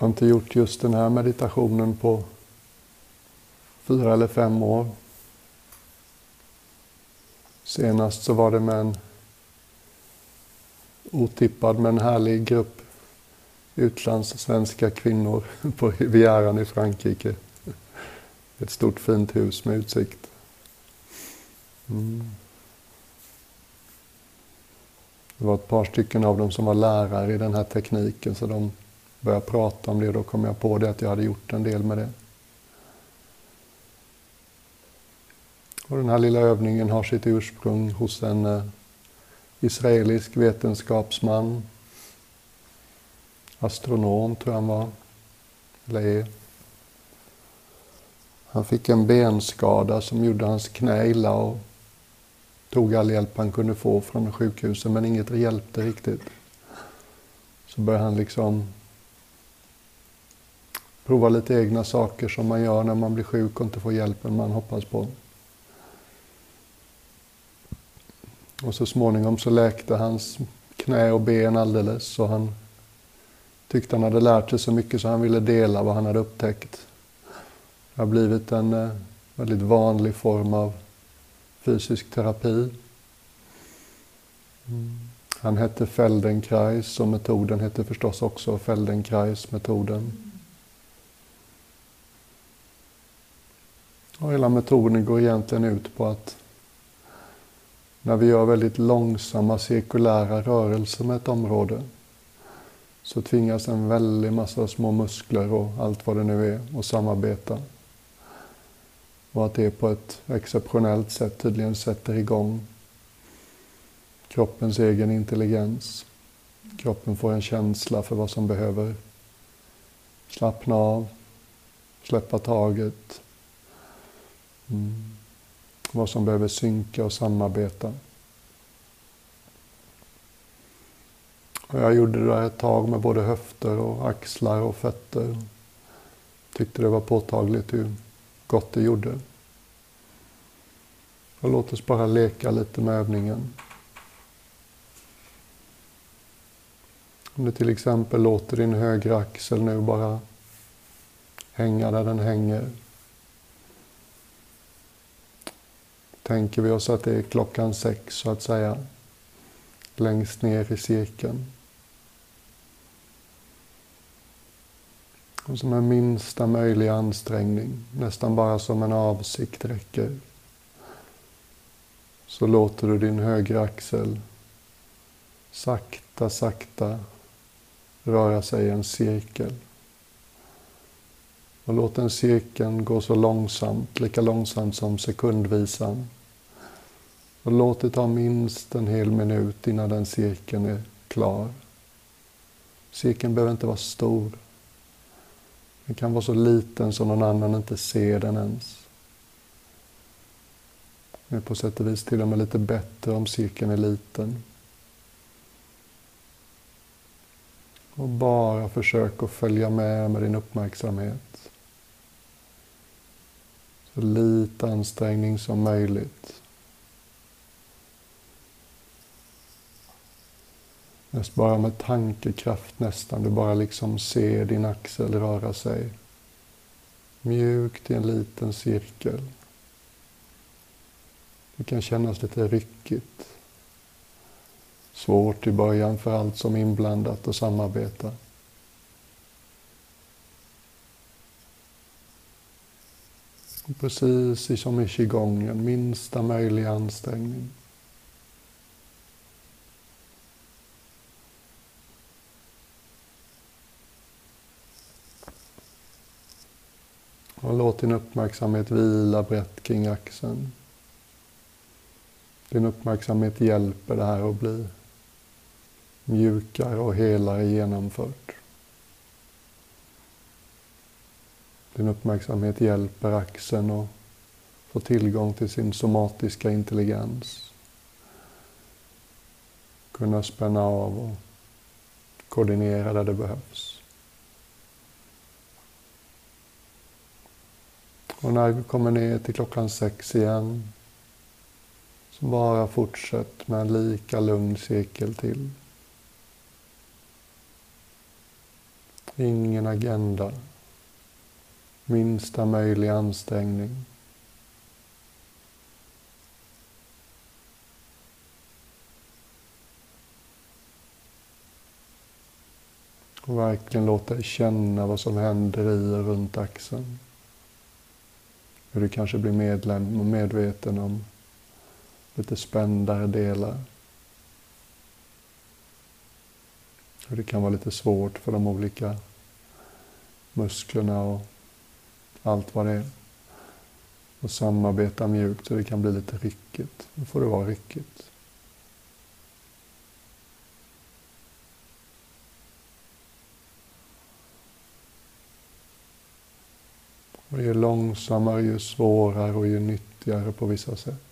Jag har inte gjort just den här meditationen på fyra eller fem år. Senast så var det med en otippad men härlig grupp utlandssvenska kvinnor på Rivieran i Frankrike. Ett stort fint hus med utsikt. Mm. Det var ett par stycken av dem som var lärare i den här tekniken så de började prata om det och då kom jag på det att jag hade gjort en del med det. Och den här lilla övningen har sitt ursprung hos en eh, israelisk vetenskapsman, astronom tror jag han var, eller är. Han fick en benskada som gjorde hans knä illa och tog all hjälp han kunde få från sjukhuset men inget hjälpte riktigt. Så började han liksom prova lite egna saker som man gör när man blir sjuk och inte får hjälpen man hoppas på. Och så småningom så läkte hans knä och ben alldeles och han tyckte han hade lärt sig så mycket så han ville dela vad han hade upptäckt. Det har blivit en eh, väldigt vanlig form av fysisk terapi. Mm. Han hette Feldenkrais och metoden hette förstås också Feldenkrais-metoden. Och hela metoden går egentligen ut på att när vi gör väldigt långsamma cirkulära rörelser med ett område så tvingas en väldig massa små muskler och allt vad det nu är att samarbeta. Och att det på ett exceptionellt sätt tydligen sätter igång kroppens egen intelligens. Kroppen får en känsla för vad som behöver slappna av, släppa taget. Mm. Vad som behöver synka och samarbeta. Och jag gjorde det ett tag med både höfter och axlar och fötter. Tyckte det var påtagligt hur gott det gjorde. Och låt oss bara leka lite med övningen. Om du till exempel låter din högra axel nu bara hänga där den hänger. Tänker vi oss att det är klockan sex så att säga, längst ner i cirkeln. Och som en minsta möjliga ansträngning, nästan bara som en avsikt räcker, så låter du din högra axel sakta, sakta röra sig i en cirkel. Och låt den cirkeln gå så långsamt, lika långsamt som sekundvisan. Och låt det ta minst en hel minut innan den cirkeln är klar. Cirkeln behöver inte vara stor. Den kan vara så liten som någon annan inte ser den ens. Det är på sätt och vis till och med lite bättre om cirkeln är liten. Och bara försök att följa med med din uppmärksamhet. Så lite ansträngning som möjligt. Mest bara med tankekraft nästan. Du bara liksom ser din axel röra sig. Mjukt i en liten cirkel. Det kan kännas lite ryckigt. Svårt i början för allt som är inblandat och samarbeta. precis som i qigongen, minsta möjliga ansträngning. Och låt din uppmärksamhet vila brett kring axeln. Din uppmärksamhet hjälper det här att bli mjukare och helare genomfört. Din uppmärksamhet hjälper axeln att få tillgång till sin somatiska intelligens. Kunna spänna av och koordinera där det behövs. Och när vi kommer ner till klockan sex igen så bara fortsätt med en lika lugn cirkel till. Ingen agenda. Minsta möjliga ansträngning. Och verkligen låta dig känna vad som händer i och runt axeln. Hur du kanske blir medlem och medveten om lite spändare delar. Hur det kan vara lite svårt för de olika musklerna och allt vad det är. Och samarbeta mjukt så det kan bli lite ryckigt. Då får det vara ryckigt. Och ju långsammare, ju svårare och ju nyttigare på vissa sätt.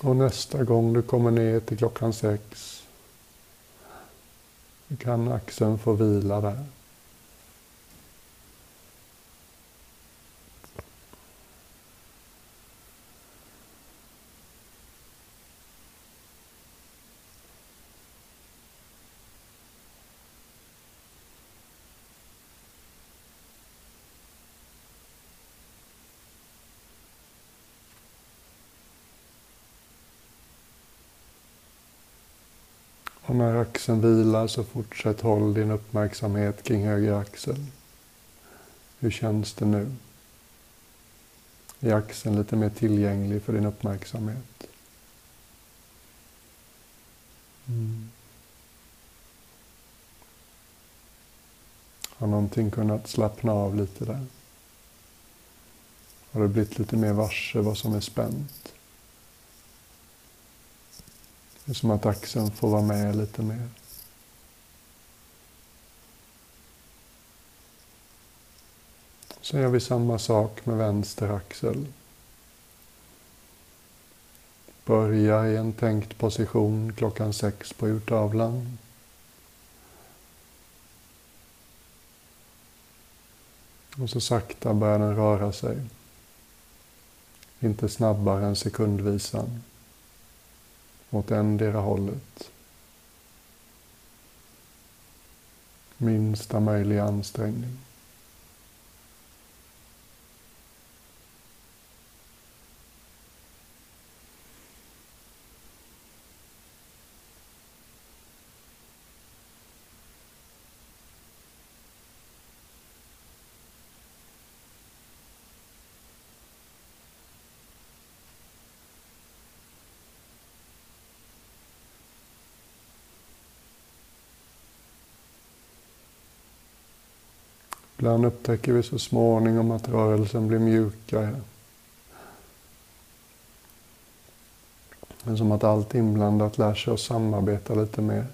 Och nästa gång du kommer ner till klockan sex kan axeln få vila där. Och när axeln vilar så fortsätt håll din uppmärksamhet kring höger axel. Hur känns det nu? Är axeln lite mer tillgänglig för din uppmärksamhet? Mm. Har någonting kunnat slappna av lite där? Har du blivit lite mer varse vad som är spänt? Det är som att axeln får vara med lite mer. Sen gör vi samma sak med vänster axel. Börja i en tänkt position klockan sex på urtavlan. Och så sakta börjar den röra sig. Inte snabbare än sekundvisan åt endera hållet. Minsta möjliga ansträngning. Ibland upptäcker vi så småningom att rörelsen blir mjukare. Men som att allt inblandat lär sig att samarbeta lite mer.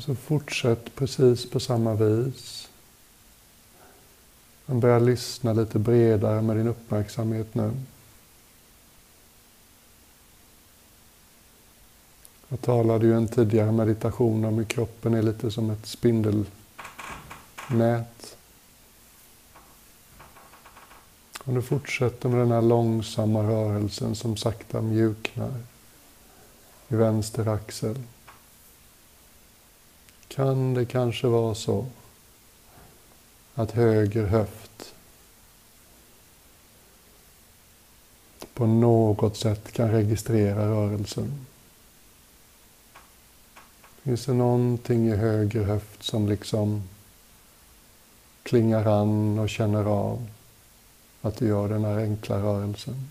Så fortsätt precis på samma vis. Men börja lyssna lite bredare med din uppmärksamhet nu. Jag talade ju i en tidigare meditation om hur kroppen är lite som ett spindelnät. Och du fortsätter med den här långsamma rörelsen som sakta mjuknar i vänster axel kan det kanske vara så att höger höft på något sätt kan registrera rörelsen. Finns det någonting i höger höft som liksom klingar an och känner av att du gör den här enkla rörelsen?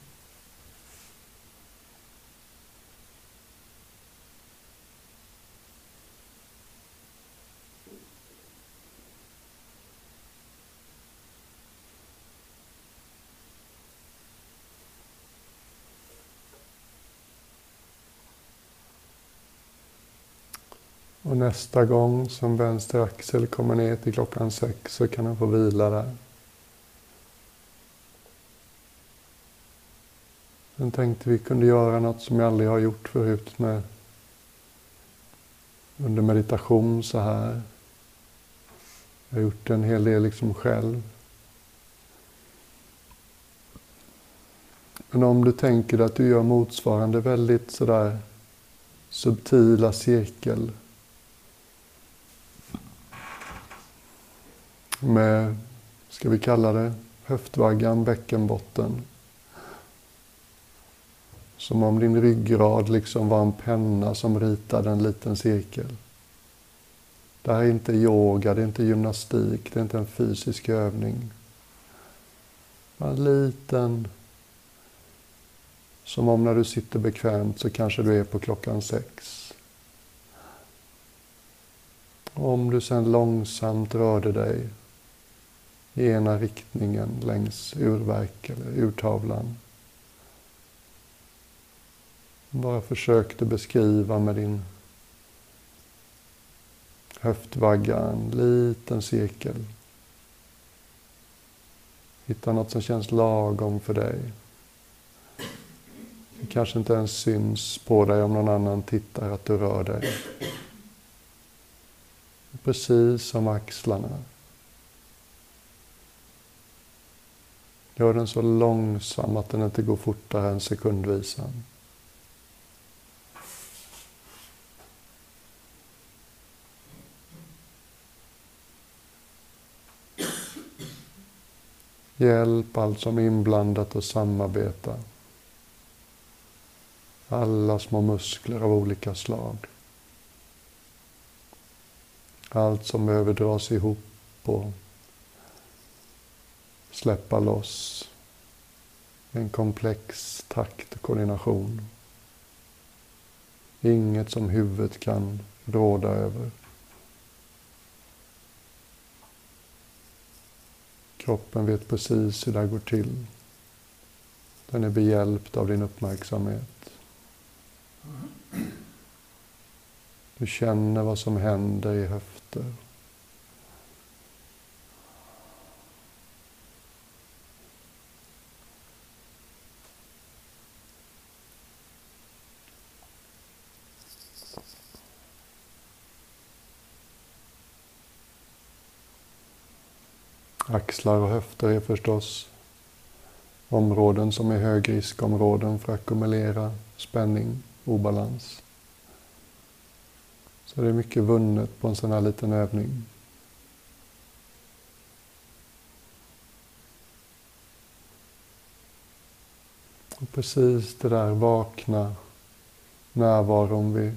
Nästa gång som vänster axel kommer ner till klockan sex så kan han få vila där. Sen tänkte vi kunde göra något som jag aldrig har gjort förut med under meditation så här. Jag har gjort en hel del liksom själv. Men om du tänker att du gör motsvarande väldigt sådär subtila cirkel med, ska vi kalla det, höftvaggan, bäckenbotten. Som om din ryggrad liksom var en penna som ritade en liten cirkel. Det här är inte yoga, det är inte gymnastik, det är inte en fysisk övning. En liten, som om när du sitter bekvämt så kanske du är på klockan sex. Om du sen långsamt rörde dig i ena riktningen längs urverk eller urtavlan. Bara försökte beskriva med din höftvagga en liten cirkel. Hitta något som känns lagom för dig. Det kanske inte ens syns på dig om någon annan tittar att du rör dig. Precis som axlarna. Gör den så långsam att den inte går fortare än sekundvisan. Hjälp allt som är inblandat och samarbeta. Alla små muskler av olika slag. Allt som behöver dras ihop och släppa loss. En komplex takt och koordination. Inget som huvudet kan råda över. Kroppen vet precis hur det här går till. Den är behjälpt av din uppmärksamhet. Du känner vad som händer i höfter. Axlar och höfter är förstås områden som är högriskområden för att ackumulera spänning, obalans. Så det är mycket vunnet på en sån här liten övning. Och precis det där vakna närvaron vi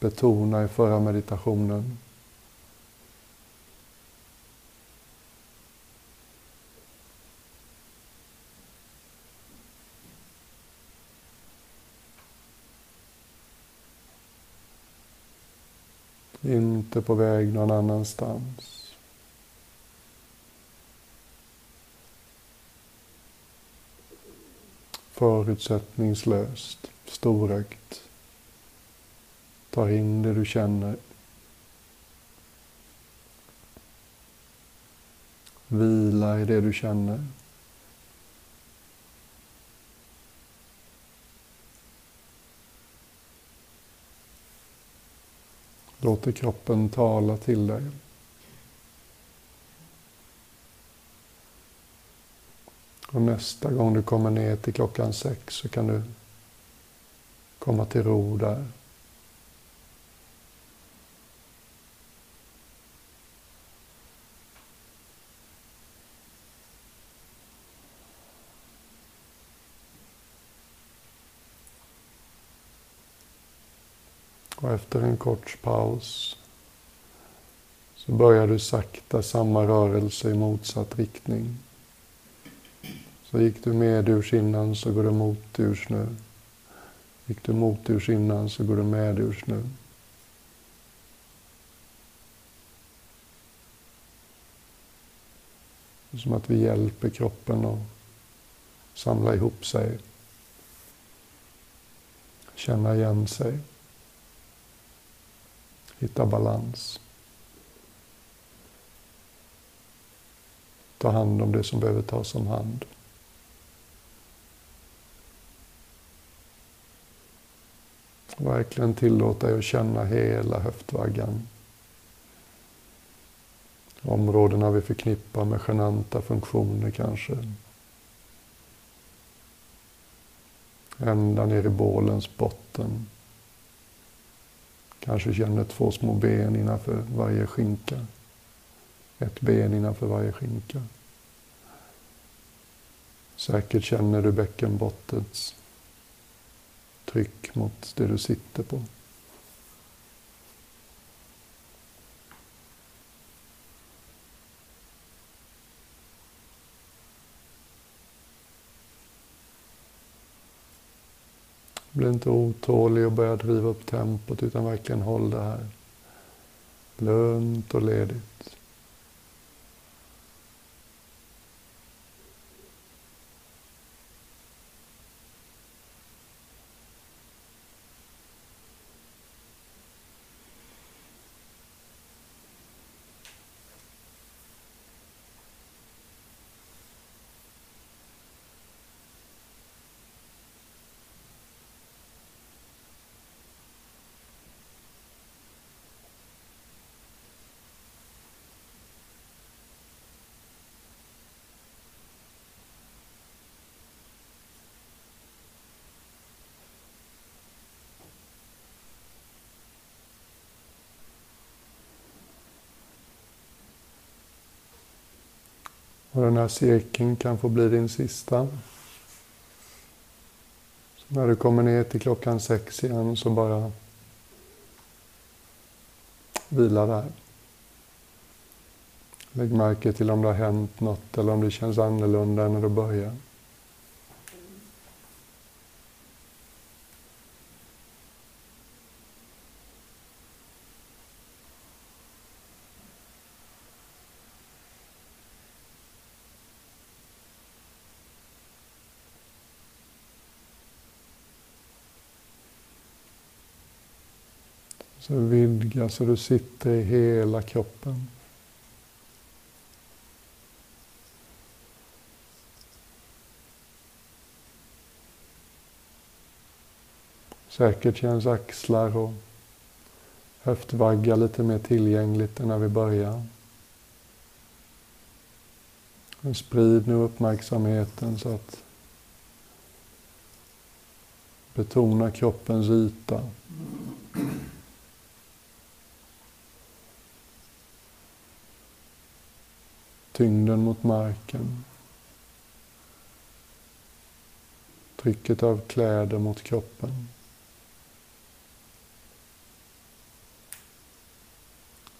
betonade i förra meditationen Inte på väg någon annanstans. Förutsättningslöst, storögt. Tar in det du känner. Vila i det du känner. Låter kroppen tala till dig. Och nästa gång du kommer ner till klockan sex så kan du komma till ro där. Och efter en kort paus så börjar du sakta samma rörelse i motsatt riktning. Så gick du medurs innan så går du moturs nu. Gick du moturs innan så går du medurs nu. Det är som att vi hjälper kroppen att samla ihop sig. Känna igen sig. Hitta balans. Ta hand om det som behöver tas om hand. Verkligen tillåta dig att känna hela höftvaggan. Områdena vi förknippar med genanta funktioner kanske. Ända ner i bålens botten. Kanske känner två små ben innanför varje skinka. Ett ben innanför varje skinka. Säkert känner du bäckenbottens tryck mot det du sitter på. Bli inte otålig och börja driva upp tempot utan verkligen håll det här. Lugnt och ledigt. Och den här cirkeln kan få bli din sista. Så när du kommer ner till klockan sex igen så bara vila där. Lägg märke till om det har hänt något eller om det känns annorlunda än när du börjar. Så vidga så du sitter i hela kroppen. Säkert känns axlar och höftvagga lite mer tillgängligt än när vi börjar. sprid nu uppmärksamheten så att betona kroppens yta. Tyngden mot marken. Trycket av kläder mot kroppen.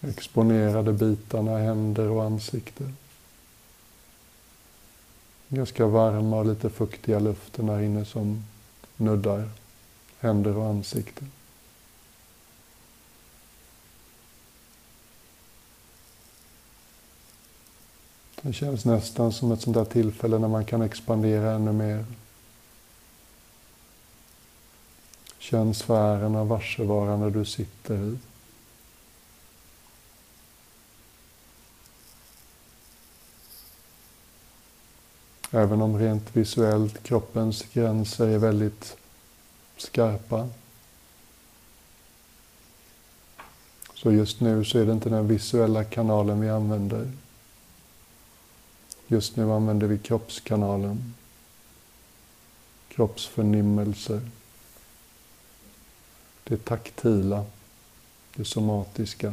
Exponerade bitarna, händer och ansikte. Ganska varma och lite fuktiga luften här inne som nuddar händer och ansikte. Det känns nästan som ett sånt där tillfälle när man kan expandera ännu mer. Känn sfären av varsevarande du sitter i. Även om rent visuellt kroppens gränser är väldigt skarpa. Så just nu så är det inte den visuella kanalen vi använder. Just nu använder vi kroppskanalen, kroppsförnimmelser, det taktila, det somatiska.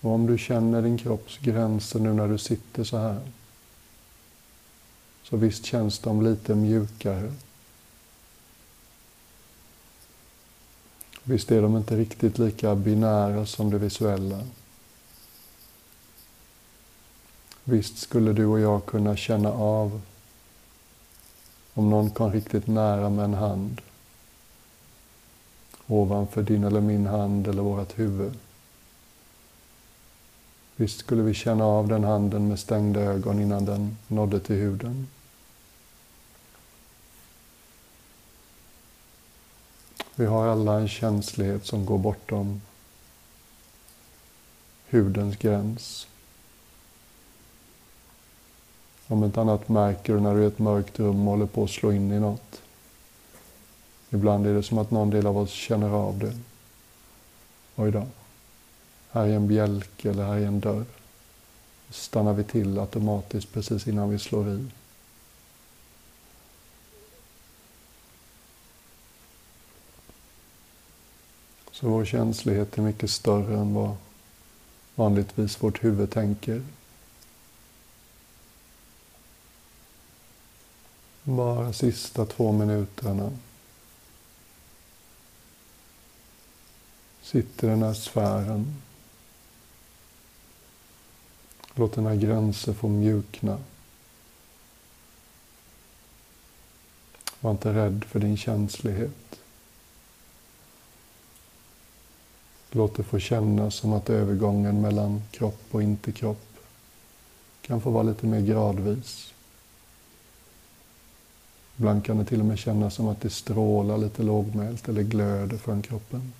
Och om du känner din kropps gränser nu när du sitter så här, så visst känns de lite mjukare. Visst är de inte riktigt lika binära som det visuella. Visst skulle du och jag kunna känna av om någon kom riktigt nära med en hand ovanför din eller min hand eller vårt huvud. Visst skulle vi känna av den handen med stängda ögon innan den nådde till huden. Vi har alla en känslighet som går bortom hudens gräns. Om inte annat märker du när du är i ett mörkt rum och håller på att slå in i något. Ibland är det som att någon del av oss känner av det. Oj då. Här är en bjälke eller här är en dörr. Då stannar vi till automatiskt precis innan vi slår i. Så vår känslighet är mycket större än vad vanligtvis vårt huvud tänker. Bara sista två minuterna. Sitter den här sfären. Låt dina gränser få mjukna. Var inte rädd för din känslighet. Låt det få kännas som att övergången mellan kropp och inte kropp kan få vara lite mer gradvis. Ibland kan det till och med kännas som att det strålar lite lågmält eller glöder från kroppen.